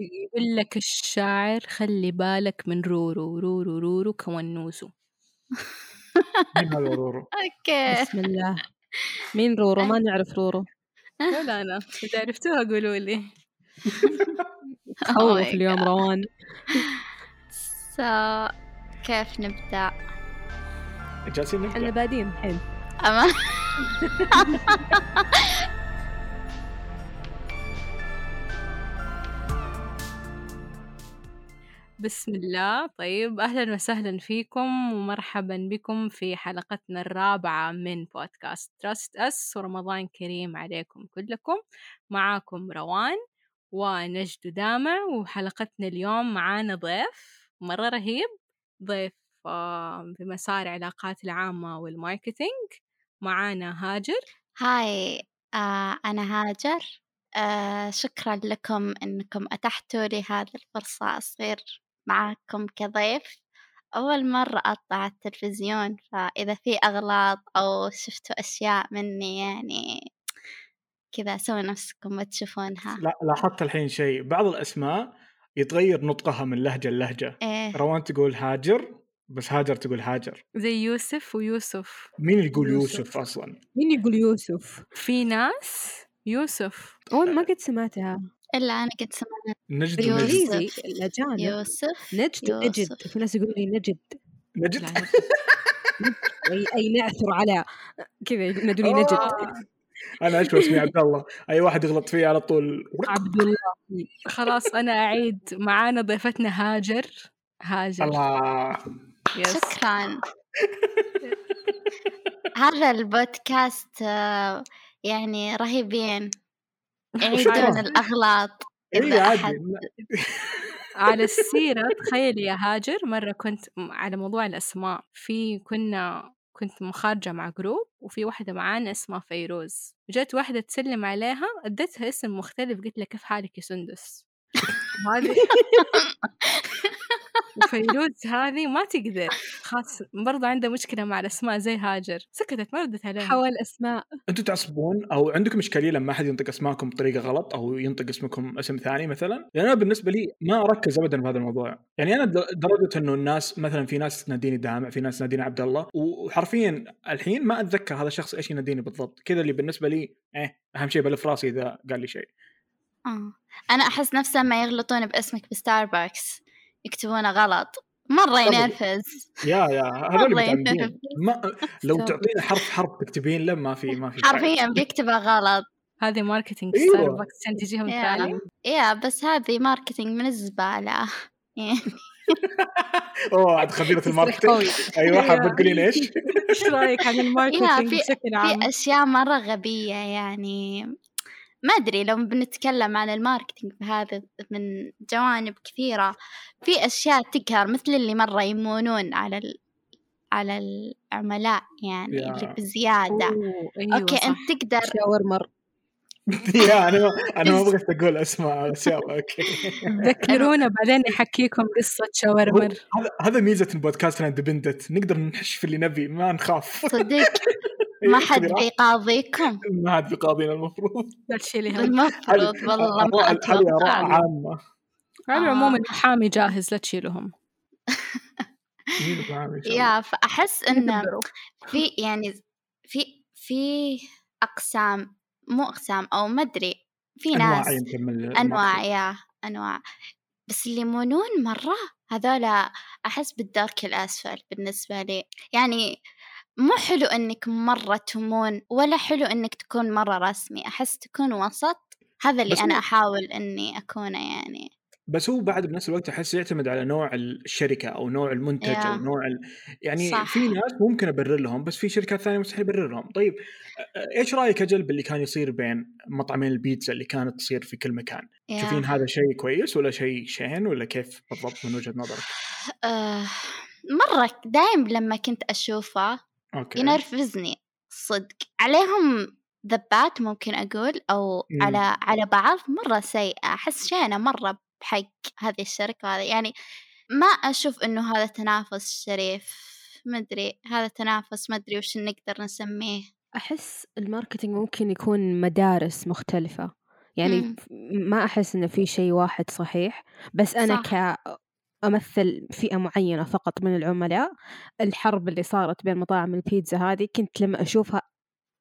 يقول لك الشاعر خلي بالك من رورو رورو رورو كونوسو مين هذا رورو؟ أوكي. بسم الله. مين رورو؟ ما نعرف رورو. ولا أنا إذا عرفتوها قولوا لي. Oh خوف my اليوم. روان. So كيف نبدأ؟ جالسين إحنا نبدا بادين الحين أما بسم الله. طيب أهلا وسهلا فيكم ومرحبا بكم في حلقتنا الرابعة من بودكاست Trust Us ورمضان كريم عليكم كلكم. معاكم روان ونجد دامع وحلقتنا اليوم معانا ضيف مرة رهيب ضيف آه، بمسار العلاقات العامة وال marketing. معانا هاجر. Hi آه أنا هاجر. آه شكرا لكم إنكم أتحتوا لي هذه الفرصة. أصير معاكم كضيف أول مرة أطلع التلفزيون فإذا في أغلاط أو شفتوا أشياء مني يعني كذا سووا نفسكم ما تشوفونها. لا لاحظت الحين شيء بعض الأسماء يتغير نطقها من لهجة للهجة. إيه. روان تقول هاجر بس هاجر تقول هاجر. زي يوسف ويوسف. مين اللي يقول يوسف. يوسف أصلا؟ مين يقول يوسف؟ في ناس يوسف. أو ما قد سمعتها. إلا أنا قد سمعت نجد الأجانب. يوسف نجد يوسف. في ناس يقولوا لي نجد. نجد؟ أي, أي نعثر على كذا ينادوني نجد. آه، أنا اشوى اسمي عبد الله. أي واحد يغلط فيه على طول. عبد الله. خلاص أنا أعيد. معانا ضيفتنا هاجر. هاجر. الله. Yes. شكرا. هذا البودكاست آه، يعني رهيبين. يعيدون. الأغلاط إذا عادي. على السيرة تخيلي يا هاجر مرة كنت على موضوع الأسماء في كنا كنت مخارجة مع group وفي واحدة معانا اسمها فيروز. جت واحدة تسلم عليها اديتها اسم مختلف قلت لها كيف حالك يا سندس؟ هذه وفيروز هذه ما تقدر خاص برضه عندها مشكلة مع الأسماء زي هاجر سكتت ما ردت عليها حول أسماء أنتم تعصبون أو عندكم إشكالية لما أحد ينطق أسماءكم بطريقة غلط أو ينطق اسمكم اسم ثاني مثلا؟ لأن أنا بالنسبة لي ما أركز ابدا بهذا الموضوع، يعني أنا درجه إنه الناس مثلا في ناس تناديني دامع، في ناس تناديني عبد الله، وحرفيا الحين ما أتذكر هذا الشخص إيش يناديني بالضبط، كذا اللي بالنسبة لي إيه أهم شيء بلف راسي إذا قال لي شيء. آه. أنا أحس نفس لما يغلطون باسمك بستاربكس يكتبونه غلط مرة ينرفز yeah yeah هذول متعمدين ينرفز. ما لو. تعطينا حرف حرف تكتبين له ما في ما في. حرفيا بيكتبه غلط هذه marketing. ستاربكس عشان تجيهم. تعليم yeah بس هذه marketing من الزبالة يعني أوه عاد خبيرة ال marketing. أيوه حابه. تقولين إيش؟ إيش رأيك عن ال marketing بشكل عام؟ في أشياء مرة غبية يعني ما أدري لو بنتكلم عن ال marketing بهذا من جوانب كثيرة في أشياء تقهر مثل اللي مرة يمونون على ال... على العملاء يعني yeah. اللي بزيادة أوه، أيوة okay صح. أنت تقدر شاورمر yeah أنا ما أنا ما بغيت أقول أسماء أشياء okay. ذكرونا بعدين نحكيكم قصة شاورمر. هذا هذا ميزة البودكاست independent نقدر نحش في اللي نبي ما نخاف. صدق. ما حد. بيقاضيكم. ما حد بيقاضينا المفروض. المفروض والله ما هذه أتوقع. عامة. على آه. العموم المحامي جاهز لا تشيلهم. يا فأحس إنه يقدروا. في يعني في في أقسام مو أقسام أو ما أدري في ناس يمكن من أنواع. يا أنواع. بس اللي يمونون مرة هذولا أحس بالدرك الأسفل بالنسبة لي. يعني مو حلو إنك مرة تمون ولا حلو إنك تكون مرة رسمي. أحس تكون وسط هذا اللي أنا أحاول إني أكونه يعني. بس هو بعد بنفس الوقت أحس يعتمد على نوع الشركة أو نوع المنتج يا. أو نوع ال... يعني صح. في ناس ممكن أبرر لهم بس في شركات ثانية مستحيل أبرر لهم طيب إيش رأيك أجل باللي كان يصير بين مطعمين البيتزا اللي كانت تصير في كل مكان يا. تشوفين هذا شيء كويس ولا شيء شين ولا كيف بالضبط من وجهة نظرك آه مرة دايم لما كنت أشوفه okay ينرفزني صدق عليهم ذبات ممكن أقول أو مم. على على بعض مرة سيئة أحس شينة مرة بحق هذه الشركة هذه يعني ما أشوف إنه هذا تنافس شريف مدري هذا تنافس مدري وش نقدر نسميه أحس ال marketing ممكن يكون مدارس مختلفة يعني مم. ما أحس إنه في شيء واحد صحيح بس أنا صح. كأمثل فئة معينة فقط من العملاء الحرب اللي صارت بين مطاعم البيتزا هذه كنت لما أشوفها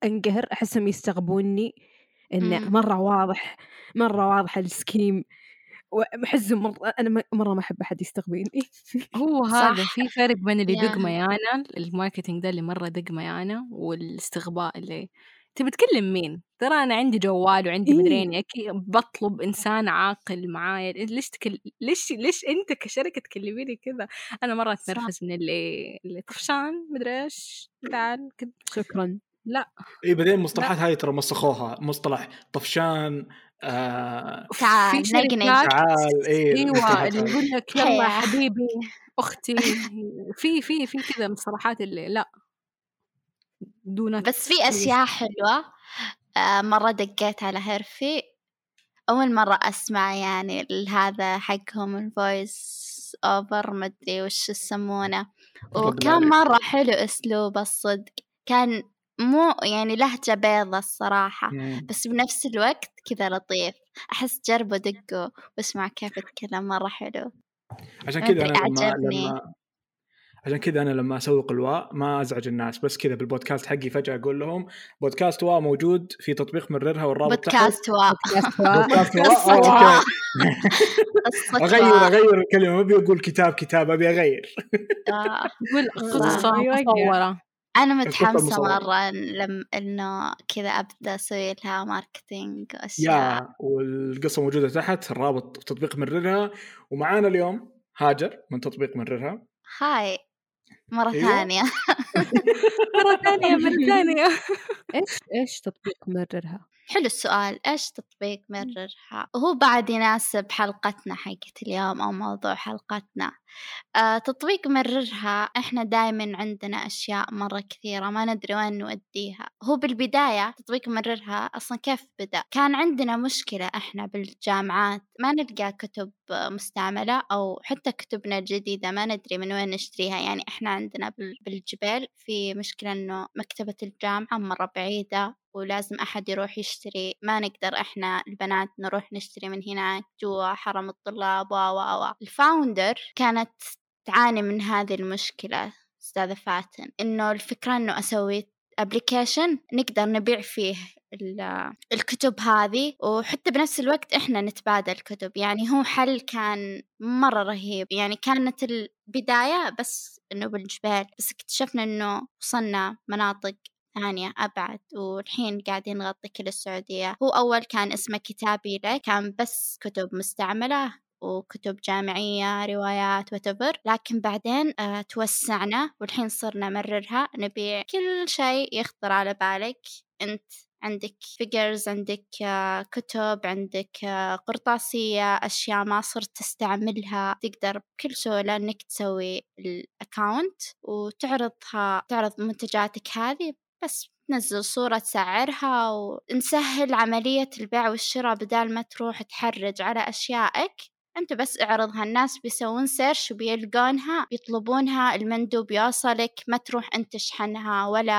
أنقهر أحسهم يستغبوني إنه. مرة واضح مرة واضح ال scheme وأحسهم مرة أنا م- مرة ما أحب أحد يستغبيني هو هذا. في فرق بين اللي دق yeah. ميانا ال marketing ده اللي مرة دق ميانا والاستغباء اللي تبي تكلم مين؟ ترى أنا عندي جوال وعندي إيه. مدرين أكيد بطلب إنسان عاقل معايا ليش تكل... ليش ليش أنت كشركة تكلميني كذا؟ أنا مرة صح. أتنرفز من اللي اللي طفشان مدري إيش تعال كذا شكرا لا. اي بعدين المصطلحات هاي ترى مسخوها. مصطلح طفشان آه تعال نقنق تعال اي إيوه اللي. يقول لك يلا. حبيبي أختي. في في في كذا مصطلحات اللي لا. don't بس في أشياء حلوة. آه، مرة دقيت على هرفي أول مرة أسمع يعني هذا حقهم ال voice over مدري وش يسمونه. وكان. مرة حلو أسلوب الصدق. كان مو يعني لهجة بيضة الصراحة مم. بس بنفس الوقت كذا لطيف أحس جربوا دقوا واسمع كيف يتكلم مرة حلو عشان ما كذا أنا لما أعجبني. لما عشان كذا أنا لما أسوق الواء ما أزعج الناس بس كذا بالبودكاست حقي فجأة أقول لهم بودكاست واء موجود في تطبيق مررها والرابط بودكاست Wow بودكاست واء آه، واء. Wow. أغير الكلمة ما أبي أقول كتاب كتاب أبي أغير آه. يقول قصة. مصورة أنا متحمسة. مرة لم إنه كذا أبدأ أسوي لها marketing وأشياء يا والقصة موجودة تحت الرابط تطبيق مررها ومعانا اليوم هاجر من تطبيق مررها هاي مرة أيوة. ثانية. مرة ثانية مرة ثانية. إيش إيش تطبيق مررها حلو السؤال إيش تطبيق مررها وهو بعد يناسب حلقتنا حقت اليوم أو موضوع حلقتنا. آه تطبيق مررها إحنا دايما عندنا أشياء مرة كثيرة ما ندري وين نوديها. هو بالبداية تطبيق مررها أصلا كيف بدأ؟ كان عندنا مشكلة إحنا بالجامعات ما نلقى كتب مستعملة أو حتى كتبنا الجديدة ما ندري من وين نشتريها. يعني إحنا عندنا بال- بالجبال في مشكلة إنه مكتبة الجامعة مرة بعيدة. ولازم أحد يروح يشتري ما نقدر إحنا البنات نروح نشتري من هناك جوا حرم الطلاب و و و. ال founder كانت تعاني من هذه المشكلة أستاذة فاتن إنه الفكرة إنه أسوي application نقدر نبيع فيه ال- الكتب هذه وحتى بنفس الوقت إحنا نتبادل كتب. يعني هو حل كان مرة رهيب. يعني كانت البداية بس إنه بالجبيل بس اكتشفنا إنه وصلنا مناطق ثانية أبعد والحين قاعدين نغطي كل السعودية. هو أول كان اسمه كتابي لك كان بس كتب مستعملة وكتب جامعية روايات وتبر لكن بعدين آه توسعنا والحين صرنا مررها. نبيع كل شيء يخطر على بالك. أنت عندك figures عندك آه كتب عندك آه قرطاسية أشياء ما صرت تستعملها. تقدر بكل سهولة أنك تسوي ال account وتعرضها تعرض منتجاتك هذه بس تنزل صورة تسعرها ونسهل عملية البيع والشراء بدال ما تروح تحرج على أشيائك. أنت بس اعرضها الناس بيسوون سيرش وبيلقونها بيطلبونها المندوب يوصلك ما تروح أنت تشحنها ولا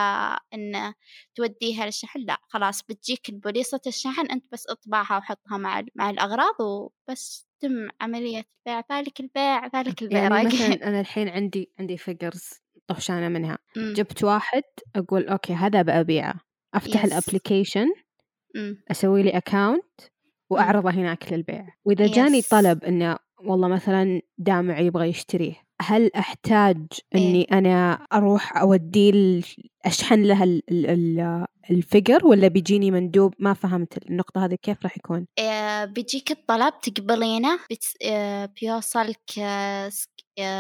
أن توديها للشحن. لا خلاص بتجيك البوليصة الشحن أنت بس اطبعها وحطها مع مع الأغراض وبس تم عملية البيع. ذلك البيع ذلك البيع. يعني. مثلا أنا الحين عندي عندي figures طفشانة منها. أمم، جبت واحد أقول okay هذا بأبيعه أفتح Yes. ال application أمم، أسوي لي account وأعرضه هناك للبيع. وإذا جاني Yes. طلب إنه والله مثلا دامع يبغى يشتريه هل أنا أروح أوديه ال- أشحن لها ال- ال- ال- ال figure ولا بيجيني مندوب؟ ما فهمت النقطة هذه كيف راح يكون؟ آه، بيجيك الطلب تقبلينه بت... آه، بيوصلك آه،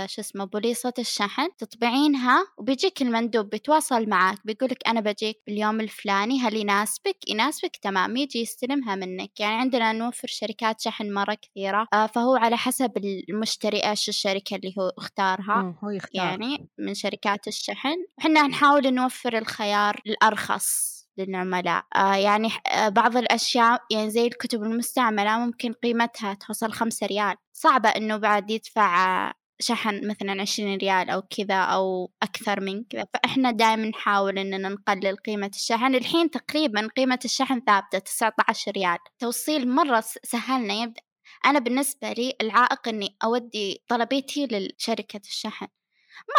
شو اسمه بوليصة الشحن تطبعينها وبيجيك المندوب بيتواصل معك بيقولك أنا بجيك باليوم الفلاني هل يناسبك؟ يناسبك تمام يجي يستلمها منك. يعني عندنا نوفر شركات شحن مرة كثيرة آه، فهو على حسب المشتري إيش الشركة اللي هو اختارها. آه، هو يختار. يعني من شركات الشحن. وحنا نحاول نوفر الخيار الأرخص للعملاء. آه يعني آه بعض الأشياء يعني زي الكتب المستعملة ممكن قيمتها توصل خمسة ريال. صعبة إنه بعد يدفع آه شحن مثلا عشرين ريال أو كذا أو أكثر من كذا. فإحنا دائما نحاول إننا نقلل قيمة الشحن. الحين تقريبا قيمة الشحن ثابتة تسعة عشر ريال. توصيل مرة سهلنا يبدأ. أنا بالنسبة لي العائق إني أودي طلبيتي لشركة الشحن.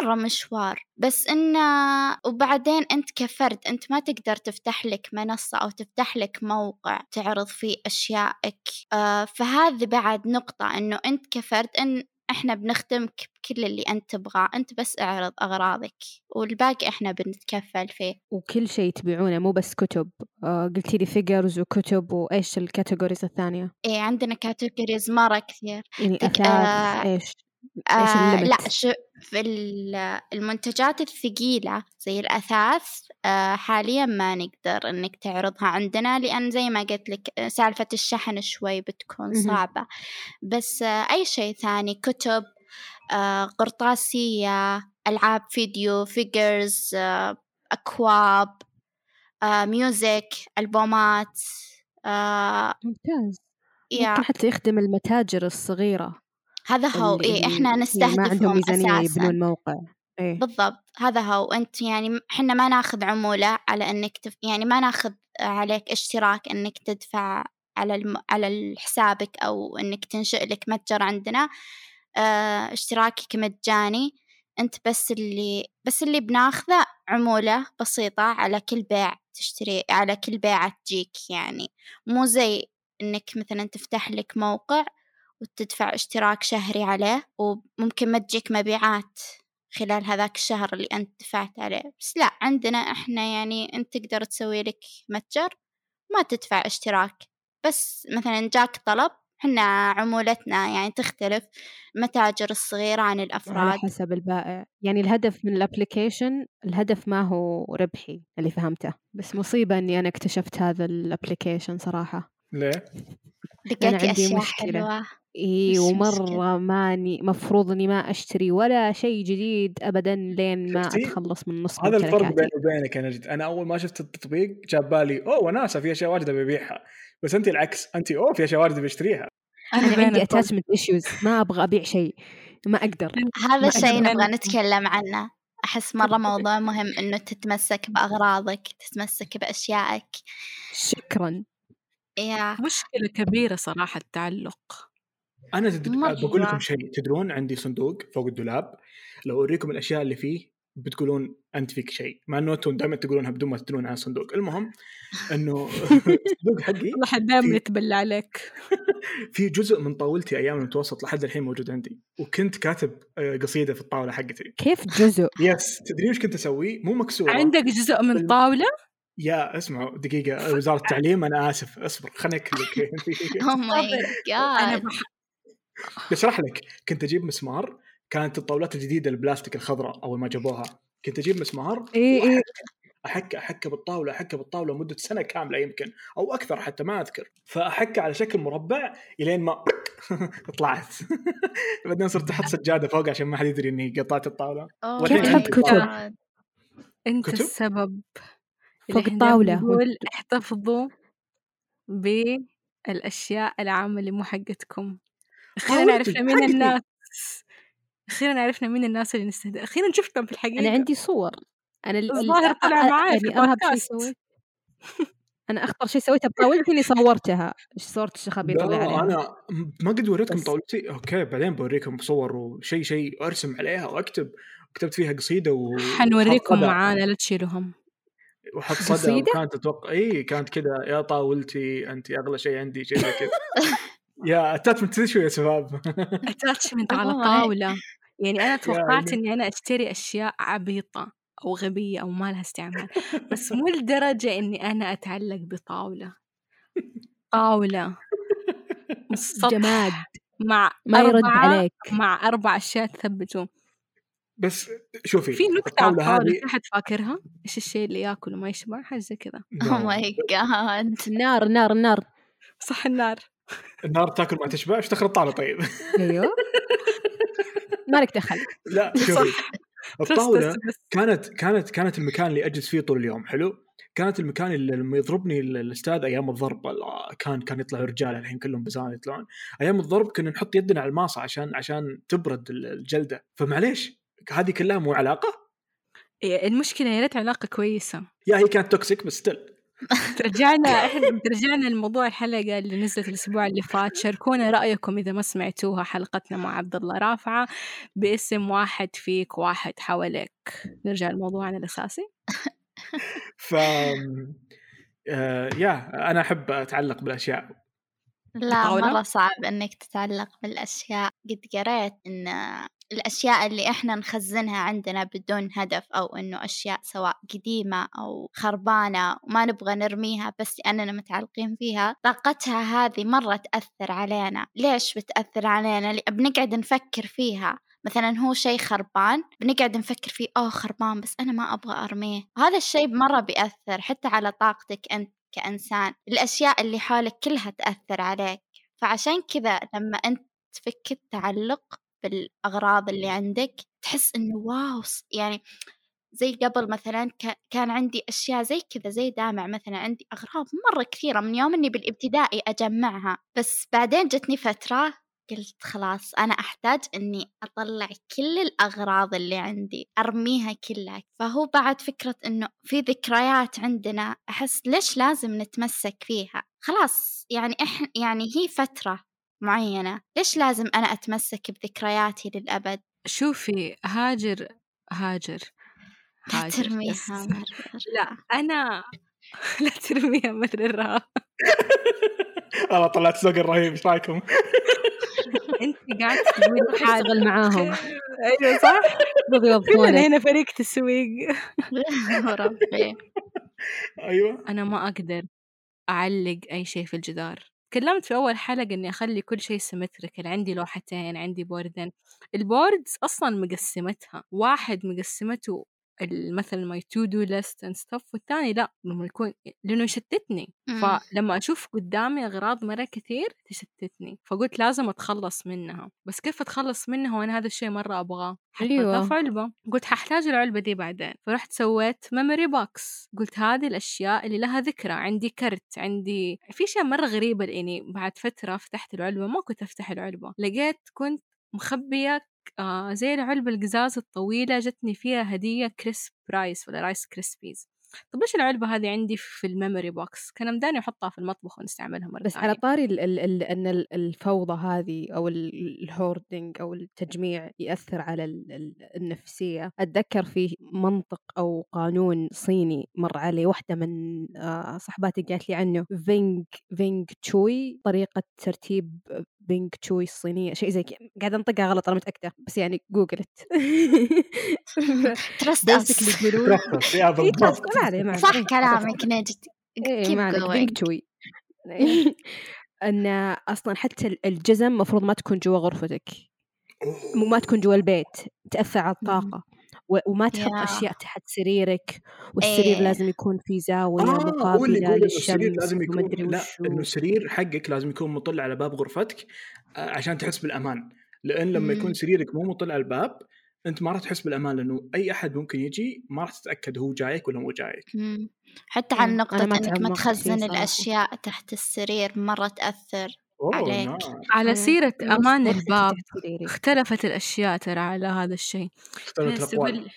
مرة مشوار. بس إنه وبعدين أنت كفرد أنت ما تقدر تفتح لك منصة أو تفتح لك موقع تعرض فيه أشيائك. آه فهذه بعد نقطة إنه أنت كفرد إن إحنا بنخدمك بكل اللي أنت تبغاه أنت بس أعرض أغراضك والباقي إحنا بنتكفل فيه. وكل شيء تبيعونه مو بس كتب. آه قلتي لي figures وكتب وإيش ال categories الثانية؟ إيه عندنا categories مرة كثير. يعني أثاث آه، إيش؟ آه لأ الليمت شو في ال- المنتجات الثقيلة زي الأثاث آه حاليا ما نقدر إنك تعرضها عندنا لأن زي ما قلت لك آه، سالفة الشحن شوي بتكون. صعبة. بس آه أي شيء ثاني كتب آه قرطاسية ألعاب فيديو figures آه أكواب آه music ألبومات آه ممتاز. yeah ممكن حتى يخدم المتاجر الصغيرة. هذا هو اللي, إيه إحنا اللي ما عندهم نستهدفهم ميزانية يبنون موقع. إيه. بالضبط هذا هو. أنت يعني إحنا ما ناخذ عمولة على إنك تف... يعني ما ناخذ عليك اشتراك إنك تدفع على الم... على حسابك أو إنك تنشئ لك متجر عندنا. آه اشتراكك مجاني. أنت بس اللي بس اللي بناخذه عمولة بسيطة على كل بيع تشتري على كل بيعة تجيك يعني. مو زي إنك مثلا تفتح لك موقع وتدفع اشتراك شهري عليه وممكن ما تجيك مبيعات خلال هذاك الشهر اللي أنت دفعت عليه. بس لا عندنا إحنا يعني أنت تقدر تسوي لك متجر ما تدفع اشتراك. بس مثلا جاك طلب حنا عمولتنا يعني تختلف المتاجر الصغيرة عن على الأفراد. حسب البائع. يعني الهدف من ال application الهدف ما هو ربحي اللي فهمته. بس مصيبة إني أنا اكتشفت هذا ال application صراحة. ليه؟ لقيتي عندي أشياء مشكلة. حلوة. اي وش ومرة ماني مفروض إني ما أشتري ولا شيء جديد ابدا لين ما شفتي؟ أتخلص من نص هذا الفرق بيني وبينك يا نجد أنا أول ما شفت التطبيق جاب بالي أوه وناسة في أشياء واجد ببيعها. بس انت العكس انت أوه في أشياء واجد بشتريها أنا بين عندي. attachment issues ما أبغى أبيع شيء ما أقدر هذا الشيء. نبغى أنا- نتكلم عنه؟ أحس مرة موضوع مهم إنه تتمسك بأغراضك تتمسك بأشيائك. شكرا. yeah. مشكلة كبيرة صراحة التعلق. أنا تد... بقول لكم شيء تدرون عندي صندوق فوق الدولاب لو أوريكم الأشياء اللي فيه بتقولون أنت فيك شيء. مع إنه أنتم دائما تقولونها بدون ما تدرون عن الصندوق المهم إنه الصندوق حقي والله دائما نتبلى عليك. في جزء من طاولتي أيام المتوسط لحد الحين موجود عندي وكنت كاتب آه، قصيدة في الطاولة حقتي. كيف جزء؟ yes تدرين إيش كنت أسوي؟ مو مكسورة. عندك جزء من طاولة؟ yeah اسمعوا دقيقة وزارة التعليم أنا آسف. اصبر خليني اكلك oh my أنا. بشرح لك كنت أجيب مسمار كانت الطاولات الجديدة البلاستيك الخضراء أول ما جابوها. كنت أجيب مسمار إي إي. احك أحك بالطاولة أحك بالطاولة مده سنة كاملة يمكن أو أكثر حتى ما أذكر. فأحك على شكل مربع إلين ما طلعت. بعدين صرت أحط سجادة فوق عشان ما حد يدري إني قطعت الطاولة. أوه كيف تحب كتب؟ أنت كتب؟ السبب فوق الطاولة. بنقول احتفظوا بالأشياء العامة اللي مو حقتكم أخيرا عرفنا مين. الناس أخيرا عرفنا مين الناس اللي نستهدف أخيرا شفتهم في الحقيقة. أنا عندي صور. ال- الظاهر طلع معاي في يعني ارهب شيء البودكاست. سويت أنا أخطر شيء سويته بطاولتي اني صورتها. إيش صورة الشخابيط اللي عليها أنا ما قد وريتكم. طاولتي. أوكي بعدين بوريكم صور وشيء شيء أرسم عليها وأكتب. كتبت فيها قصيدة و حنوريكم معانا لا تشيلوا هم وحط صدى. قصيدة؟ وكانت تتوقع إي كانت كذا يا طاولتي انت أغلى شيء عندي شيء زي كذا. yeah attachment issue يا شباب. attachment على. طاولة. يعني أنا توقعت. إني أنا أشتري أشياء عبيطة أو غبية أو ما لها استعمال بس مو لدرجة إني أنا أتعلق بطاولة. طاولة. السطح جماد. مع ما يرد عليك. مع أربع أشياء تثبتوا بس شوفي في نكتة على الطاولة الطاولة أحد فاكرها؟ إيش الشيء اللي ياكل وما يشبع؟ حاجة زي كذا. أوه ماي جاد النار النار النار صح النار. النار تاكل ما تشبع إيش دخل الطاولة طيب؟ أيوه. مالك دخل. لا شوفي الطاوله بس- بس. كانت كانت كانت المكان اللي أجلس فيه طول اليوم حلو؟ كانت المكان اللي لما يضربني ال- الأستاذ أيام الضرب ال- كان كان يطلعوا رجال الحين كلهم بزان يطلعون. أيام الضرب كنا نحط يدنا على الماصة عشان عشان تبرد ال- الجلدة. فمعليش هذه كلها مو علاقة؟ إيه، المشكلة يا ريت علاقة كويسة. yeah هي كانت toxic بس still رجعنا إحنا رجعنا لموضوع الحلقة اللي نزلت الأسبوع اللي فات. شاركونا رأيكم إذا ما سمعتوها حلقتنا مع عبد الله رافعة باسم واحد فيك واحد حواليك. نرجع لموضوعنا الأساسي. ف آه يا أنا أحب أتعلق بالأشياء. لا؟ مرة صعب إنك تتعلق بالأشياء. قد قريت إن الأشياء اللي إحنا نخزنها عندنا بدون هدف أو إنه أشياء سواء قديمة أو خربانة وما نبغى نرميها بس لأننا متعلقين فيها طاقتها هذه مرة تأثر علينا. ليش بتأثر علينا؟ بنقعد نفكر فيها. مثلا هو شيء خربان بنقعد نفكر فيه أوه خربان بس أنا ما أبغى أرميه. وهذا الشيء مرة بيأثر حتى على طاقتك أنت. كإنسان الأشياء اللي حولك كلها تأثر عليك. فعشان كذا لما أنت تفك التعلق بالأغراض اللي عندك تحس إنه واو يعني زي قبل مثلا كان عندي أشياء زي كذا زي دامع مثلا عندي أغراض مرة كثيرة من يوم إني بالإبتدائي أجمعها. بس بعدين جتني فترة قلت خلاص أنا أحتاج إني أطلع كل الأغراض اللي عندي أرميها كلها. فهو بعد فكرة إنه في ذكريات عندنا أحس ليش لازم نتمسك فيها؟ خلاص يعني إحنا يعني هي فترة معينة ليش لازم أنا أتمسك بذكرياتي للأبد؟ شوفي هاجر هاجر لا هاجر ترميها. مرة لا أنا لا ترميها مثل الرهاب والله طلعت سوق الرهيب إيش رأيكم؟ أنت قاعد تقولي اشتغل معاهم. أيوة صح؟ كلنا هنا فريق تسويق. أيوه. أنا ما أقدر أعلق أي شيء في الجدار. تكلمت في أول حلقة إني أخلي كل شيء symmetrical عندي لوحتين عندي بوردين ال boards أصلا مقسمتها. واحد مقسمته مثلا my to do list and stuff والثاني لأ لما يكون لأنه يشتتني. مم. فلما أشوف قدامي أغراض مرة كثير تشتتني. فقلت لازم أتخلص منها. بس كيف أتخلص منها وأنا هذا الشيء مرة أبغاه؟ حطيتها أيوة. في علبة. قلت ححتاج العلبة دي بعدين. فرحت سويت memory box قلت هذه الأشياء اللي لها ذكرى. عندي كرت عندي في اشياء مرة غريبة لاني بعد فترة فتحت العلبة ما كنت أفتح العلبة. لقيت كنت مخبية آه زي العلبة القزاز الطويلة جتني فيها هدية crisp rice ولا Rice Krispies طب إيش العلبة هذه عندي في ال memory box؟ كان مداني أحطها في المطبخ ونستعملها مرة بس ثانية. على طاري ال ال ال- الفوضى هذه ال- ال hoarding أو التجميع يأثر على ال- ال- النفسية. أتذكر في منطق أو قانون صيني مر علي واحدة من آه، صحباتي قالت لي عنه. feng feng shui طريقة ترتيب feng shui الصينيه شيء زي كذا قاعدة انطقها غلط أنا متأكدة بس يعني جوجلت trust يقولون عليه. صح كلامك نجد. إيه keep ما عليك going. feng shui إن أصلا حتى الجزم مفروض ما تكون جوا غرفتك. مو ما تكون جوا البيت. تأثر على الطاقة. وما تحط yeah. أشياء تحت سريرك والسرير إيه. لازم يكون في زاوية آه مقابلة للشمس لازم يكون لا إنه السرير حقك لازم يكون مطل على باب غرفتك آه، عشان تحس بالأمان لأن لما يكون مم. سريرك مو مطل على الباب أنت ما راح تحس بالأمان لأنه أي أحد ممكن يجي ما راح تتأكد هو جايك ولا مو جايك مم. حتى عن مم. نقطة أنا ما تخزن صراحة. الأشياء تحت السرير مرة تأثر اوه عليك. نعم. على مم. سيرة أمان الباب سريري. اختلفت الأشياء ترى على هذا الشيء اختلفت تقول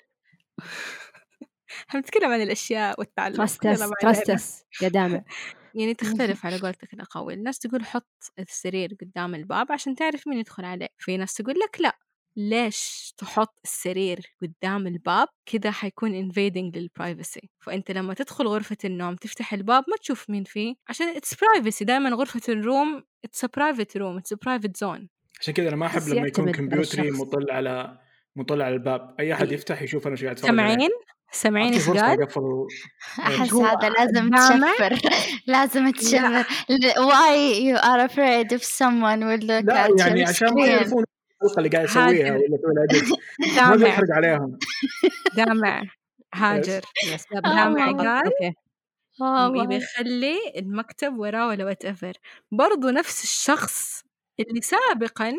نتكلم عن الأشياء علينا. اس يا دامع يعني تختلف على قولتك الأقاويل الناس تقول حط السرير قدام الباب عشان تعرف مين يدخل عليه في ناس تقول لك لا ليش تحط السرير قدام الباب كذا حيكون invading للبرايفسي فأنت لما تدخل غرفة النوم تفتح الباب ما تشوف مين فيه عشان it's privacy. دائما غرفة الروم it's a private room it's a private zone. عشان كذا أنا ما أحب لما يكون كمبيوتري. مطل على مطل على الباب. أي أحد. يفتح يشوف أنا إيش قاعد. سامعين سامعين إيش أحس هو هذا لازم؟ تشفر. لازم تشفر. why you are afraid if someone will look لا at يعني عشان ما يعرفون الحلقة اللي قاعد. يسويها ولا edit. ما دامع. بيحرق عليهم. دامع. هاجر. يس. دامع آه. قال أوكي. آه، يبي يخلي المكتب وراه ولا whatever برضو نفس الشخص اللي سابقا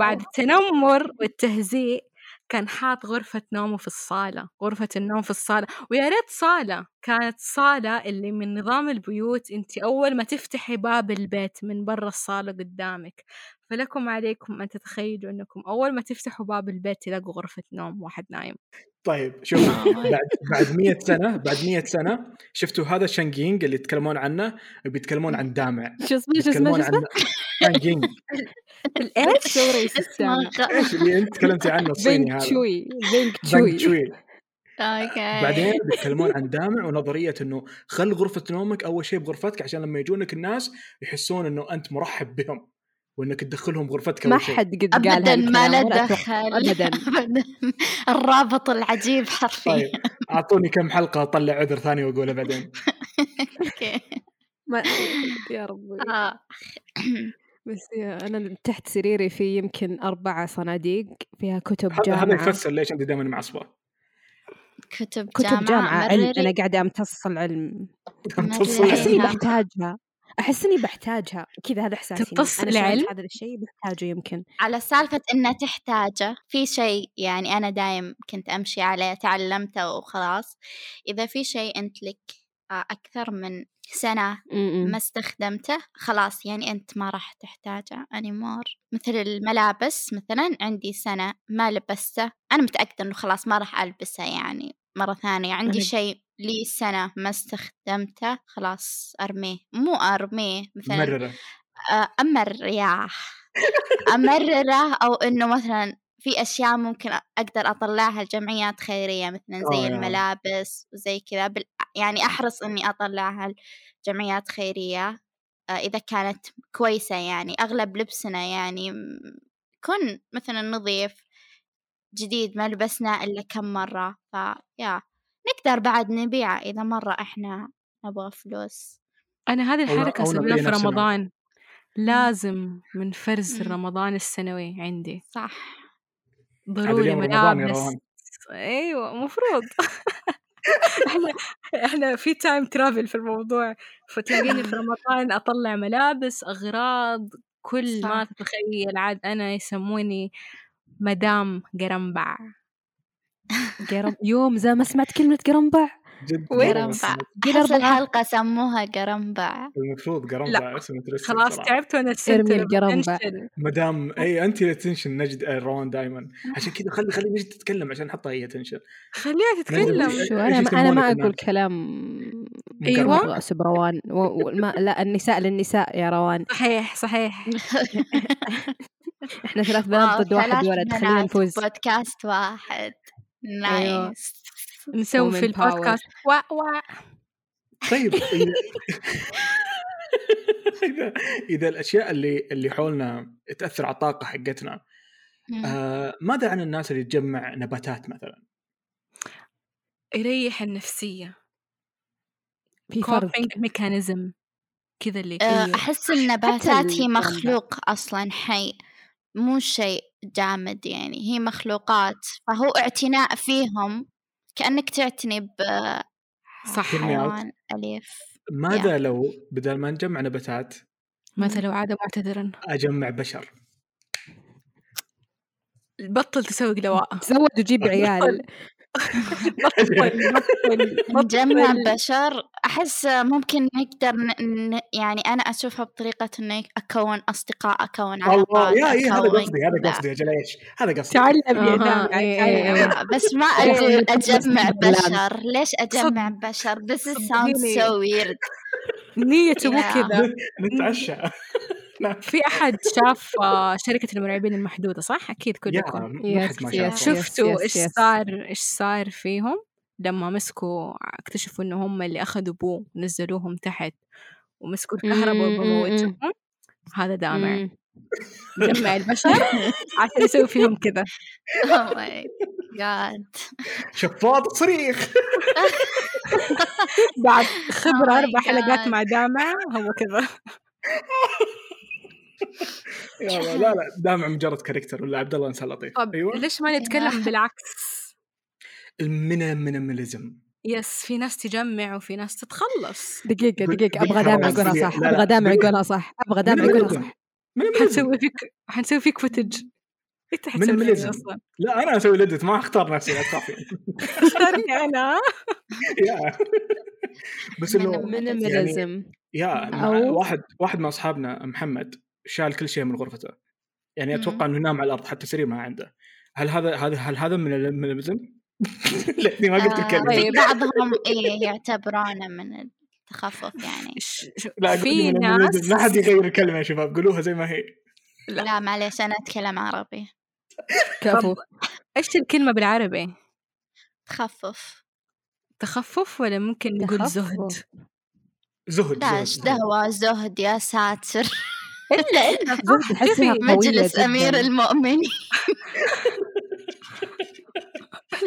بعد التنمر والتهزيء كان حاط غرفة نومه في الصالة. غرفة النوم في الصالة. ويا ريت صالة. كانت صالة اللي من نظام البيوت انت أول ما تفتحي باب البيت من برا الصالة قدامك. فلكم عليكم أن تتخيلوا أنكم أول ما تفتحوا باب البيت تلاقوا غرفة نوم واحد نايم. طيب شوف بعد بعد 100 سنة بعد 100 سنة شفتوا هذا شانجينج اللي يتكلمون عنه؟ بيتكلمون عن دامع. شو اسمه شو اسمه شو اسمه؟ شانجينج السامع إيش؟ اللي أنت تكلمتي عنه الصيني هذا؟ تشوي تشوي تشوي أوكي. بعدين بيتكلمون عن دامع ونظرية إنه خل غرفة نومك أول شيء بغرفتك عشان لما يجونك الناس يحسون إنه أنت مرحب بهم. وإنك تدخلهم غرفتك ما حد قد قال ابدا ما له. دخل ابدا. الرابط العجيب حرفيا. طيب أعطوني كم حلقة أطلع عذر ثاني واقوله بعدين. أوكي. ما يا ربي. آه. بس أنا تحت سريري في يمكن أربع صناديق فيها كتب هذا هذا جامعة. يفسر ليش أنت دائما معصبه كتب كتب جامعة علم مرري. أنا قاعدة أمتص العلم. تصل- أحس إني نعم. بحتاجها أحس إني بحتاجها كذا هذا إحساسي شعرت العلم؟ هذا الشيء بحتاجه يمكن. على سالفة إنه تحتاجه في شيء يعني أنا دايم كنت أمشي عليه تعلمته وخلاص. إذا في شيء أنت لك آه، أكثر من سنة م-م. ما استخدمته خلاص يعني أنت ما راح تحتاجه anymore. مثل الملابس مثلا عندي سنة ما لبسته أنا متأكدة إنه خلاص ما راح ألبسه يعني مرة ثانية. عندي شيء لي سنة ما استخدمته خلاص أرميه. مو أرميه مثلا مرره آه، أمر يا أمرره أو إنه مثلا في أشياء ممكن أقدر أطلعها لجمعيات خيرية مثلا آه، زي يا. الملابس وزي كذا. بال... يعني أحرص إني أطلعها لجمعيات خيرية آه، إذا كانت كويسة يعني. أغلب لبسنا يعني يكون مثلا نظيف جديد ما لبسناه إلا كم مرة. فيا نقدر بعد نبيعه إذا مرة إحنا نبغى فلوس. أنا هذه الحركة نبي في. رمضان. لازم من فرز مم. رمضان السنوي عندي. صح. ضروري ملابس أيوه مفروض. إحنا إحنا في تايم ترافل في الموضوع. فتلاقيني في رمضان أطلع ملابس أغراض كل ما صح. تتخيل. عاد أنا يسموني مدام قرنبع قرم يوم زي ما سمعت كلمة قرنبع. جد وين؟ مرة قرنبع. أربعة. الحلقة سموها قرنبع. المفروض قرنبع اسم interesting خلاص. تعبت وأنا ارمي القرنبع. مدام إي أنت اللي تنشن نجد آه، روان دائما عشان كذا خلي خلي نجد تتكلم عشان نحطها هي تنشن. خليها تتكلم. شو أنا ما أنا ما؟ أقول كلام. أيوة. مرغس بروان و... و... ما... لا النساء للنساء يا روان. صحيح صحيح. إحنا ثلاث بنات ضد واحد ولد. خلينا نفوز. بودكاست واحد. نايس نسوي في. البودكاست وأ وأ. طيب إذا- إذا إذا الأشياء اللي اللي حولنا تأثر على الطاقة حقتنا. آه ماذا عن الناس اللي تجمع نباتات مثلا؟ يريح النفسية. في coping mechanism. كذا اللي آه، هي أحس النباتات هي. مخلوق أصلا حي. مو شيء جامد يعني هي مخلوقات فهو اعتناء فيهم كأنك تعتني صح. كلمة out. بحيوان أليف. ماذا لو بدل ما نجمع نباتات ماذا لو عاد معتذرا؟ أجمع بشر؟ بطل تسوق دواء تزود وجيب عيال. بطل بطل نجمع. بشر أحس ممكن نقدر ن... يعني أنا أشوفها بطريقة إني أكون أصدقاء أكون الله علاقات يا اي هذا قصدي هذا. قصدي يا جليش هذا قصدي تعلم يا إيه، إيه، إيه. بس ما إيه، أقول إيه، أجمع بالكلام. بشر ليش أجمع بشر this is sounds so weird نيته مو. كذا نتعشى في أحد شاف آه، شركة المرعبين المحدودة صح؟ أكيد يا كلكم. شفتوا إيش. صار إيش صار فيهم لما مسكوا اكتشفوا إنه هم اللي أخذوا بو ونزلوهم تحت ومسكوا الكهرباء وبموتهم هذا دامع. جمع البشر عشان يسوي فيهم كذا oh my god شفاط صريخ بعد خبرة Oh أربع حلقات. مع دامع هو كذا يا لا لا دامع مجرد كاركتر ولا عبد الله انسان لطيف طب أيوه. ليش ما نتكلم بالعكس؟ ال minimalism yes في ناس تجمع وفي ناس تتخلص. دقيقة دقيقة أبغى. دامع يقولها صح أبغى دامع يقولها صح أبغى دامع يقولها. صح. حنسوي فيك حنسوي فيك footage انت حتسوي أصلا. لا أنا أسوي ال edit ما أختار نفسي لا تخافي. اختارني أنا. يا. بس إنه يعني minimalism يا أو- واحد واحد من أصحابنا محمد شال كل شيء من غرفته. يعني أتوقع إنه ينام على الأرض حتى سرير ما عنده. هل هذا هذا هل هذا من المينيماليزم؟ لأني ما قلت آه، الكلمة. طيب. بعضهم إيه يعتبرونه من التخفف يعني. لا في ناس. ما حد يغير الكلمة يا شباب. قولوها زي ما هي. لا. لا معليش أنا أتكلم عربي. كفو. إيش الكلمة بالعربي؟ تخفف. تخفف ولا ممكن نقول زهد؟ زهد لا دهوة زهد يا ساتر. الا الا قوية مجلس جداً. أمير المؤمنين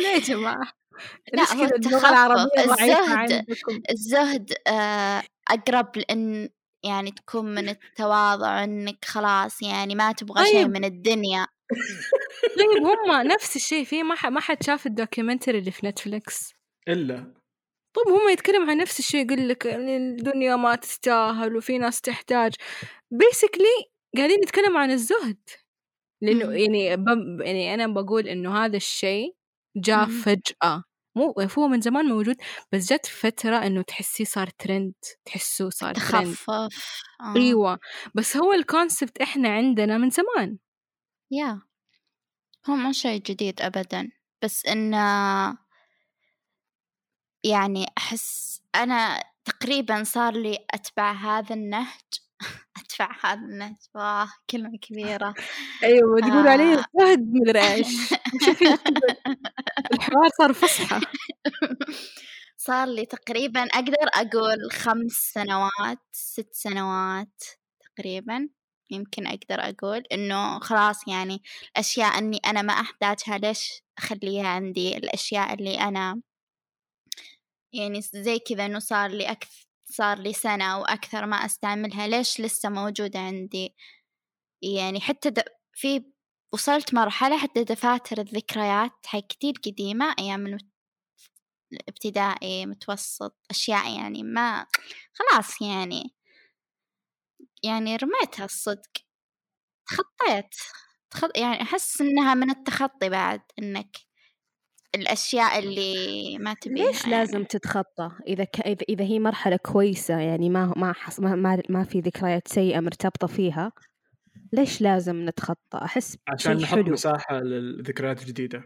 لا يا جماعة لا، هو الزهد. الزهد آه، أقرب لأن يعني تكون من التواضع إنك خلاص يعني ما تبغى شيء طيب. من الدنيا طيب هم نفس الشيء في ما ح- ما حد شاف ال documentary اللي في نتفليكس إلا طب هم يتكلم عن نفس الشيء يقول لك إن الدنيا ما تستاهل وفي ناس تحتاج. basically قاعدين نتكلم عن الزهد. لأنه. يعني ب... يعني أنا بقول إنه هذا الشيء جاء. فجأة. مو هو من زمان موجود بس جت فترة إنه تحسيه صار ترند تحسوه صار ترند تخفف. آه. أيوه. بس هو ال concept إحنا عندنا من زمان. يا هو مو شيء جديد أبدا. بس إنه يعني أحس أنا تقريبا صار لي أتبع هذا النهج. أتبع هذا النهج. واه كلمة كبيرة. أيوه تقول آه. عليه زهد مدري شوفي الحوار صار فصحى. صار لي تقريبا أقدر أقول خمس سنوات ست سنوات تقريبا يمكن أقدر أقول إنه خلاص يعني الأشياء إني أنا ما أحتاجها ليش أخليها عندي؟ الأشياء اللي أنا يعني زي كذا إنه صار لي أكثر صار لي سنة أو أكثر ما أستعملها ليش لسه موجودة عندي يعني حتى. في وصلت مرحلة حتى دفاتر الذكريات حق كتير قديمة الم- الابتدائي متوسط أشياء يعني ما خلاص يعني يعني رميتها الصدق تخطيت تخط... يعني أحس إنها من التخطي بعد إنك الأشياء اللي ما تبيها ليش لازم تتخطى؟ إذا ك... إذا إذا هي مرحلة كويسة يعني ما ما حص... ما, ما ما في ذكريات سيئة مرتبطة فيها ليش لازم نتخطى؟ أحس عشان نحط حلو. مساحة للذكريات الجديدة.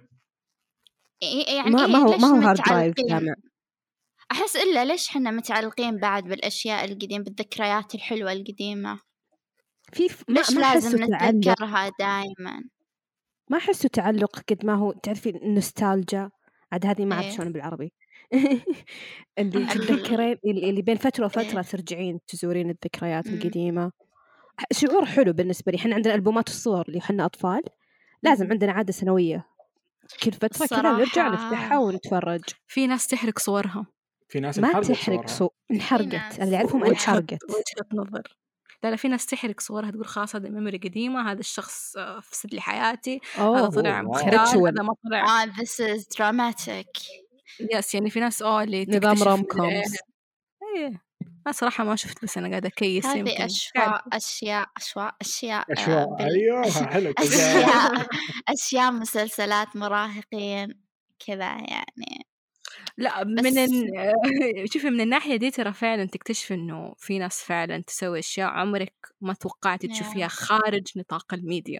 يعني يعني ما, إيه ما هو ما هو hard drive؟ جامع. أحس إلا ليش حنا متعلقين بعد بالأشياء القديمة بالذكريات الحلوة القديمة؟ في ف- ما ليش ما لازم نتذكرها دائما ما أحسه تعلق قد ما هو تعرفي النوستالجا عاد هذه ما أعرف إيه. شلون بالعربي اللي ال- تتذكرين اللي اللي بين فترة وفترة إيه. ترجعين تزورين الذكريات. القديمة شعور حلو بالنسبة لي إحنا عندنا ألبومات الصور اللي إحنا أطفال لازم. عندنا عادة سنوية كل فترة كذا نرجع نفتحها ونتفرج في ناس تحرق صورها في ناس ما تحرق صورها. صو انحرقت. اللي أعرفهم انحرقت وجهة نظر لا لا في ناس تحرق صورها تقول خلاص هذا ميموري قديمة هذا الشخص آه، فسد لي حياتي هذا طلع Ritual. هذا ما طلع. آه this is dramatic. يس يعني في ناس آه اللي نظام ال- كومز إيه أنا صراحة ما شفت بس أنا قاعدة أكيس يمكن. هذه أشواء أشياء أشواء أشياء آه، أشواء أيوه حلو كذا أشياء أشياء مسلسلات مراهقين كذا يعني. لأ بس- من ال... شوفي من الناحية دي ترى فعلا تكتشف إنه في ناس فعلا تسوي أشياء عمرك ما توقعتي تشوفيها Yeah. خارج نطاق الميديا.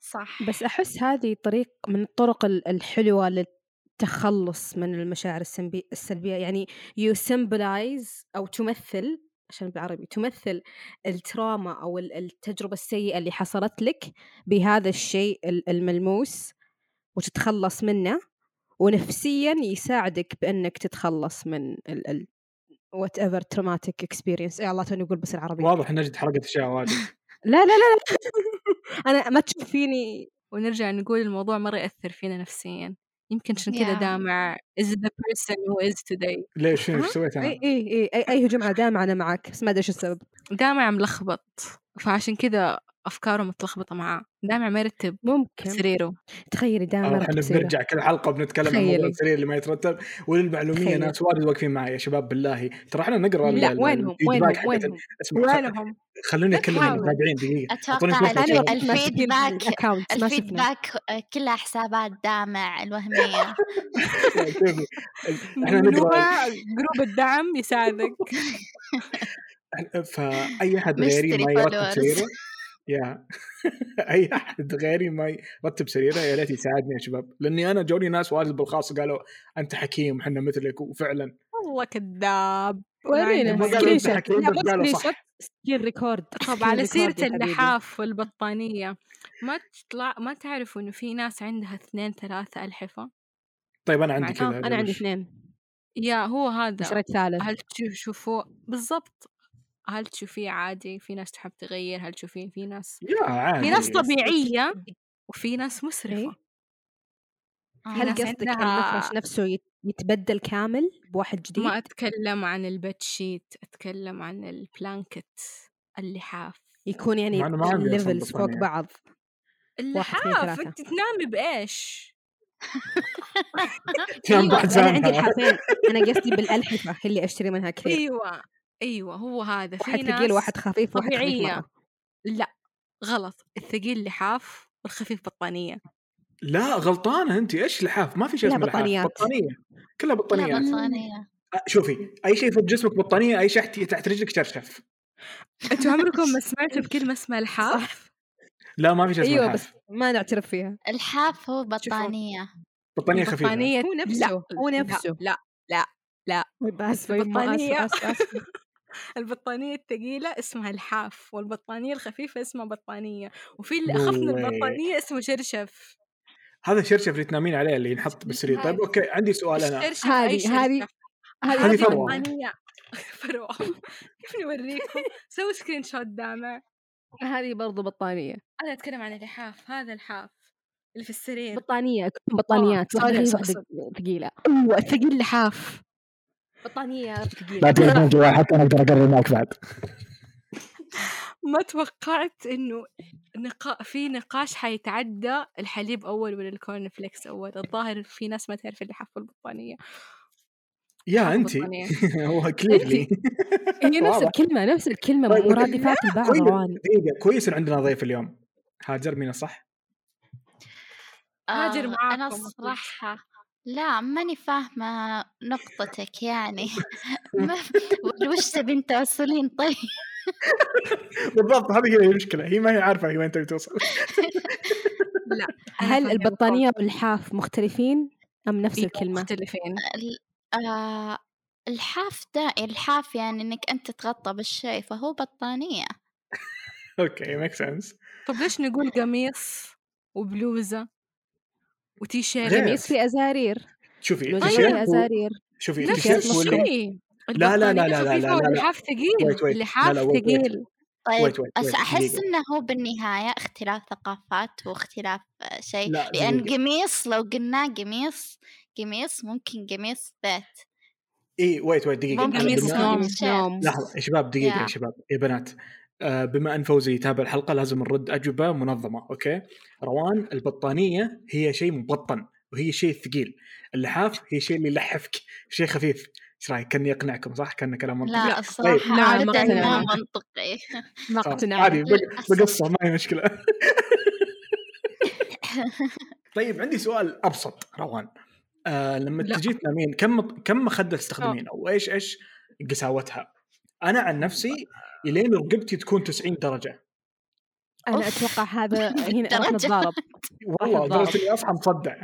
صح. بس أحس هذه طريق من الطرق ال- الحلوة للتخلص من المشاعر السلبي- السلبية. يعني you symbolize أو تمثل عشان بالعربي تمثل التراما أو ال- التجربة السيئة اللي حصلت لك بهذا الشيء ال- الملموس وتتخلص منه. ونفسيا يساعدك بأنك تتخلص من ال ال whatever traumatic experience. يا الله توني أقول بس العربي واضح ان نجد حرقت اشياء واجد. لا لا لا, لا. أنا ما تشوف فيني. ونرجع نقول الموضوع مرة يأثر فينا نفسيا. يمكن عشان كذا Yeah. دامع is the person who is today. ليش؟ إيش؟ سويت أنا؟ إي إي إي أي, أي هجوم على دامع أنا معك. بس ما أدري إيش السبب. دامع ملخبط. فعشان كذا أفكاره متلخبطة معاه. دامع ما يرتب ممكن. سريره تخيلي دائما إحنا بنرجع كل حلقة بنتكلم عن موضوع. السرير اللي ما يترتب. وللمعلومية. ناس واجد واقفين معي يا شباب بالله. ترى إحنا نقرأ لا وينهم؟ وينهم؟ وينهم؟ وينهم؟ خلوني أكلم. المتابعين دقيقة. أتوقع. ال feedback ال feedback كلها حسابات دامع الوهمية. شوفي إحنا نقرأ group الدعم يساعدك. فأي أحد غيري ما يرتب. سريره يا أي أحد غيري ما يرتب سريره يا ريت يساعدني يا شباب. لأني أنا جوني ناس واجد بالخاص قالوا أنت حكيم وحنا مثلك وفعلا. والله كذاب. ورينا screenshot screen record طب على سيرة. اللحاف والبطانية. ما تطلع ما تعرفوا إنه في ناس عندها اثنين ثلاثة ألحفة؟ طيب أنا عندي كذا أنا عندي؟ اثنين. يا هو هذا. شريت ثالث. هل تشوفوه بالضبط. هل تشوفيه عادي في ناس تحب تغير هل تشوفين في ناس يا عادي في ناس طبيعية وفي ناس مسرفة إيه. في هل ناس قصدك عندها- المفرش نفسه يت- يتبدل كامل بواحد جديد؟ ما أتكلم عن ال bed sheet أتكلم عن ال blanket اللحاف يكون يعني الليفلز فوق بطانية. بعض اللحاف. أنت تنامي بعد أنا عندي. الحافين أنا قصدي بالألحفة اللي أشتري منها كثير أيوة أيوة هو هذا. في واحد ناس ثقيل واحد خفيف واحد خفيف طبيعية. مرة. لا غلط. الثقيل لحاف والخفيف بطانية. لا غلطانة انت. إيش لحاف ما في شيء لا، اسمه لحاف بطانيات. بطانية. كلها لا بطانيات. بطانية. شوفي أي شيء فوق جسمك بطانية أي شيء تحت- رجلك شرشف أنتوا عمركم ما سمعتوا بكلمة اسمها لحاف؟ لا ما في شيء اسمه أيوه بس ما نعترف فيها. الحاف هو بطانية. بطانية خفيفة. البطانية هو لا، نفسه هو لا، نفسه. لا لا لا. آسفة يما البطانية. البطانية الثقيلة اسمها لحاف والبطانية الخفيفة اسمها بطانية وفي اللي أخف من. البطانية اسمه شرشف. هذا الشرشف اللي تنامين عليه اللي ينحط بالسرير. طيب أوكي عندي سؤال أنا. هذه شرشف؟ هذه هذه هذه فروة. بطانية. فروة. كيف نوريكم سوي screenshot دامع. هذه برضو بطانية. أنا أتكلم عن اللحاف هذا الحاف اللي في السرير. بطانيات آه،. واحدة ثقيلة. أيوة الثقيل لحاف بطانيه لا ثقيله تلفون جوال حتى أنا أقدر أقرر معك بعد ما توقعت إنه نقا... في نقاش حيتعدى الحليب أول ولا ال corn flakes أول الظاهر في ناس ما تعرف اللحاف والبطانية يا حاف انت. هو كليرلي هي نفس. الكلمة نفس الكلمة طيب،. مرادفات البعض كويس روان دقيقة كويس إن عندنا ضيف اليوم هاجر مين صح؟ هاجر آه، معاكم أنا أكيد. لا ماني فاهمة نقطتك يعني. ما- وش تبين توصلين طيب. بالضبط هذه هي المشكلة هي ما هي عارفة هي وين تبي توصل. لا هل فاهمة البطانية واللحاف مختلفين أم نفس أيوة، الكلمة؟ مختلفين. ال- آه الحاف ده الحاف يعني إنك أنت تغطى بالشيء فهو بطانية. okay make sense طب ليش نقول قميص وبلوزة؟ وتي شيرت غير. قميص في أزارير شوفي التيشيرت أزارير شوفي التيشيرت هو اللي الشيء لا، لا، لا، لا، لا، لا، لا. واللحاف ثقيل wait, wait. ثقيل طيب wait, بس أحس. إنه هو بالنهاية اختلاف ثقافات واختلاف آه، شيء لا، لأن دقيقة. قميص لو قلنا قميص قميص ممكن قميص بيت إي wait wait دقيقة قميص نوم. نوم لحظة يا شباب دقيقة يا. شباب يا بنات بما أن فوزي يتابع الحلقة لازم نرد أجوبة منظمة okay؟ روان البطانية هي شيء مبطن وهي شيء ثقيل. اللحاف هي شيء اللي يلحفك شيء خفيف. إيش رأيك؟ كأني أقنعكم صح؟ كان كلام منطقي. لا لا. الصراحة لا، اقتنع. ما منطقي. ما خلاص، اقتنع عادي. بقصة ما هي مشكلة. طيب عندي سؤال أبسط روان. آه لما لا. تجي تنامين كم كم مخدة تستخدمين؟ أو إيش إيش قساوتها؟ أنا عن نفسي إلين رقبتي تكون 90 درجة أنا أوف. أتوقع هذا هنا راح درجة. نتضارب والله. لدرجه اني اصحى مصدع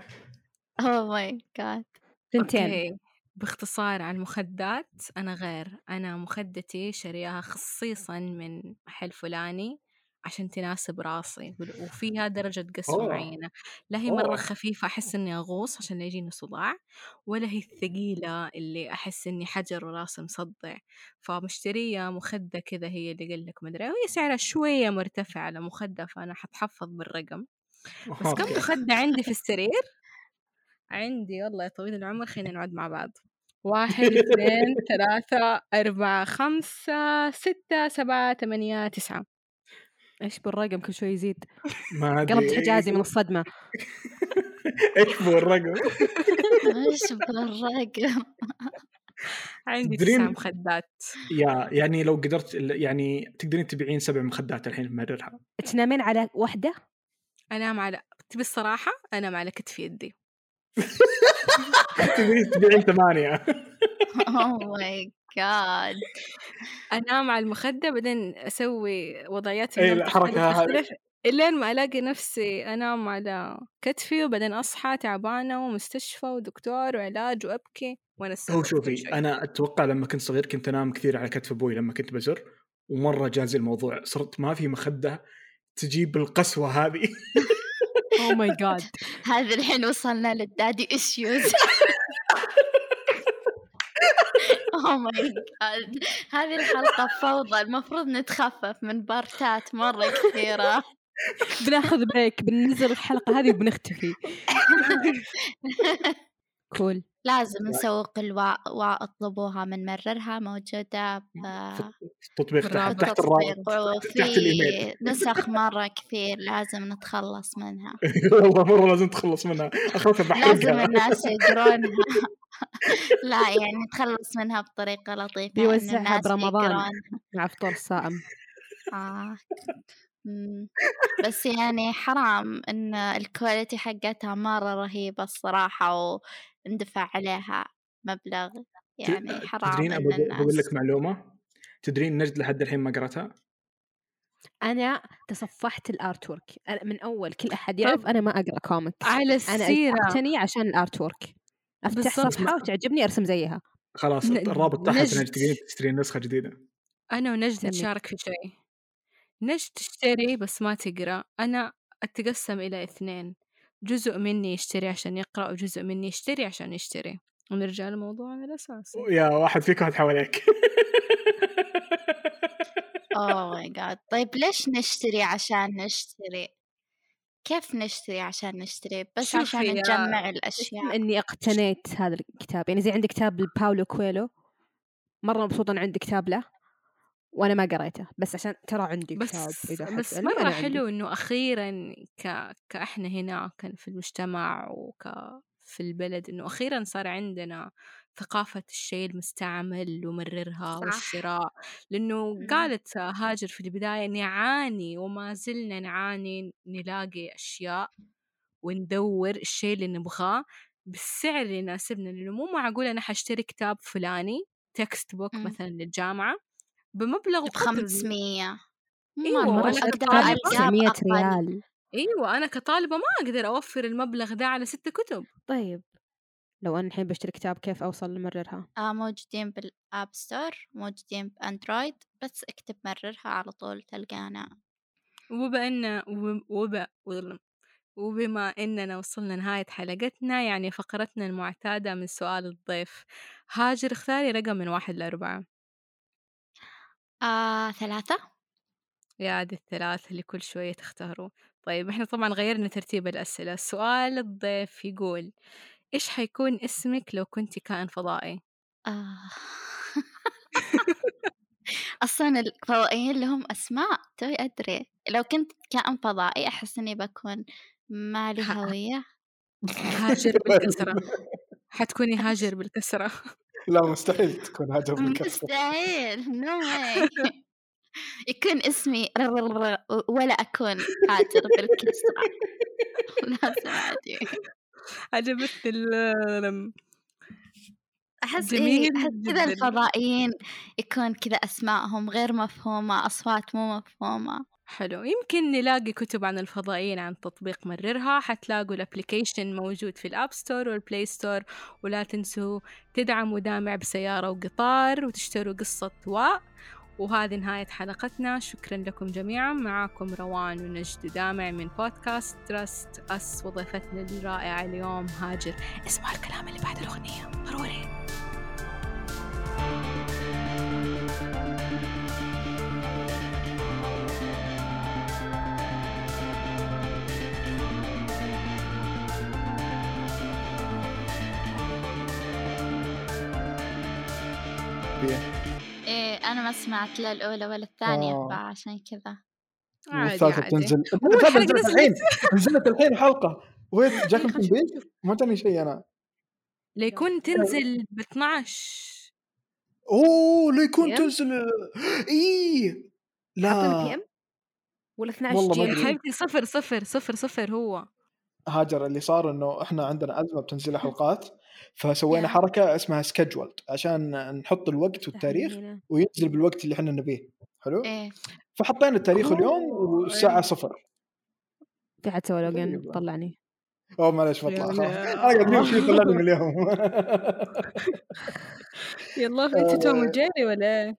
اوه ماي جاد ثنتين. باختصار عن المخدات أنا غير أنا مخدتي شرياها خصيصا من محل فلاني عشان تناسب راسي وفيها درجة قسوة أوه. معينة لا هي أوه. مرة خفيفة أحس إني أغوص عشان لا يجيني صداع ولا هي الثقيلة اللي أحس إني حجر وراسي مصدع فمشترية مخدة كذا هي اللي قلك مدري وهي سعرها شوية مرتفع على مخدة فأنا حتحفظ بالرقم بس كم. مخدة عندي في السرير؟ عندي والله يا طويل العمر خلينا نقعد مع بعض واحد اثنين ثلاثة أربعة خمسة ستة سبعة ثمانية تسعة إيش بالرقم كل شوي يزيد؟ ما أدري قلبت حجازي من الصدمة. إيش بو الرقم إيش بالرقم؟ عندي تسع مخدات. يا يعني لو قدرت يعني تقدرين تبيعين سبع مخدات الحين تمررها تنامين على واحدة أنام على تبي الصراحة؟ أنام على كتف يدي. تبيعين ثمانية. oh my god أنام على المخدة بعدين أسوي وضعيات الحركة تختلف- هذه. الين ما ألاقي نفسي أنام على كتفي وبعدين أصحى تعبانة ومستشفى ودكتور وعلاج وأبكي وأنا هو شوفي. أنا أتوقع لما كنت صغير كنت أنام كثير على كتف أبوي لما كنت بزر ومرة جازي الموضوع صرت ما في مخدة تجيب القسوة هذه oh my god هذا الحين وصلنا لل daddy issues oh my god هذه الحلقة فوضى. المفروض نتخفف من بارتات مرة كثيرة. بناخذ break بننزل الحلقة هذه وبنختفي. cool لازم نسوق واطلبوها من مررها موجودة ب- التطبيق تحت. تحت الرابط تحت الإيميل. نسخ مرة كثير لازم نتخلص منها والله مرة لازم تخلص منها لازم بحرقها الناس يقرونها لا يعني نتخلص منها بطريقة لطيفة بيوزعها برمضان. مع فطور الصائم آه. مم. بس يعني حرام إن ال quality حقتها مرة رهيبة الصراحة وندفع عليها مبلغ يعني حرام تدرين الناس لك معلومة؟ تدرين نجد لحد الحين ما قرأتها؟ أنا تصفحت ال artwork من أول كل أحد يعرف أنا ما أقرأ كوميكس على أنا السيرة. اعتني عشان ال artwork افتح. صفحة وتعجبني أرسم زيها. خلاص الرابط تحت نجد. تقدرين تشترين نسخة جديدة. أنا ونجد. نتشارك في شيء. نجد تشتري بس ما تقرأ؟ أنا أتقسم إلى اثنين جزء مني يشتري عشان يقرأ وجزء مني يشتري عشان يشتري. ونرجع لموضوعنا الاساسي يا واحد فيكم واحد حواليك. oh my god طيب ليش نشتري عشان نشتري؟ كيف نشتري عشان نشتري؟ بس عشان نجمع الأشياء. إني اقتنيت هذا الكتاب. يعني زي عندي كتاب لباولو كويلو؟ مرة مبسوطة عندي كتاب له؟ وأنا ما قريته بس عشان ترى عندي كتاب بس اذا بس عندي. حلو إنه أخيرا ك... كإحنا هنا كان في المجتمع وك في البلد إنه أخيرا صار عندنا ثقافة الشيء المستعمل ومررها صح. والشراء لأنه. قالت هاجر في البداية نعاني وما زلنا نعاني نلاقي أشياء وندور الشيء اللي نبغاه بالسعر اللي يناسبنا لأنه مو معقول أنا حأشتري كتاب فلاني textbook. مثلا للجامعة بمبلغ ب وقدر 500 أيوة، مرة وأنا أقدر كطالبة ألقى 900 بأقل. ريال. إيوه أنا كطالبة ما أقدر أوفر المبلغ ده على ست كتب. طيب. لو أنا الحين بشتري كتاب كيف أوصل لمررها؟ آه موجودين بال App Store موجودين ب Android بس اكتب مررها على طول تلقانا. وبما إن وب- وب... وبما إننا وصلنا نهايه حلقتنا يعني فقرتنا المعتادة من سؤال الضيف هاجر اختاري رقم من واحد لأربعة. آه ثلاثة. يا عاد الثلاث اللي كل شوية تختاروا. طيب إحنا طبعا غيرنا ترتيب الأسئلة. سؤال الضيف يقول إيش حيكون اسمك لو كنتي كائن فضائي؟ آه. أصلا الفضائيين لهم أسماء توي أدري. لو كنت كائن فضائي أحس إني بكون ما لي هوية. هاجر بالكسرة. حتكوني هاجر بالكسرة. لا مستحيل تكون بالكسر مستحيل نو يكون اسمي ولا أكون هاجر بالكسرة عجبتني أحس إيه أحس كذا. الفضائيين يكون كذا أسمائهم غير مفهومة أصوات مو مفهومة. حلو. يمكن نلاقي كتب عن الفضائيين عن تطبيق مررها. حتلاقوا ال application موجود في ال App Store وال Play Store ولا تنسوا تدعموا دامع بسيارة وقطار وتشتروا قصة واء وهذه نهاية حلقتنا. شكرا لكم جميعا. معاكم روان ونجد دامع من بودكاست تراست أس وضيفتنا الرائعة اليوم هاجر. اسمعوا الكلام اللي بعد الأغنية. ضروري. أنا ما سمعت لا الأولى ولا الثانية آه. فعشان كذا. عادي عادي. بتنزل نزلت الحين نزلت الحين حلقة. ويت جاكم تنبيه ما جاني شيء أنا. ليكون تنزل ب 12 أوه ليكون؟ تنزل. اي بي لا ام ولا 12 والله جي؟ ام حبيبتي صفر صفر صفر صفر هو. هاجر اللي صار إنه إحنا عندنا أزمة بتنزيل الحلقات فسوينا Yeah. حركة اسمها scheduled عشان نحط الوقت والتاريخ وينزل بالوقت اللي إحنا نبيه. حلو؟ إيه. فحطينا التاريخ اليوم والساعة صفر. في حد سوى login غريبة. طلعني. أوه معليش بطلع خلاص. لا. أنا قاعد امشي طلعني من اليوم. يلا في أنت توم وجيري ولا إيه؟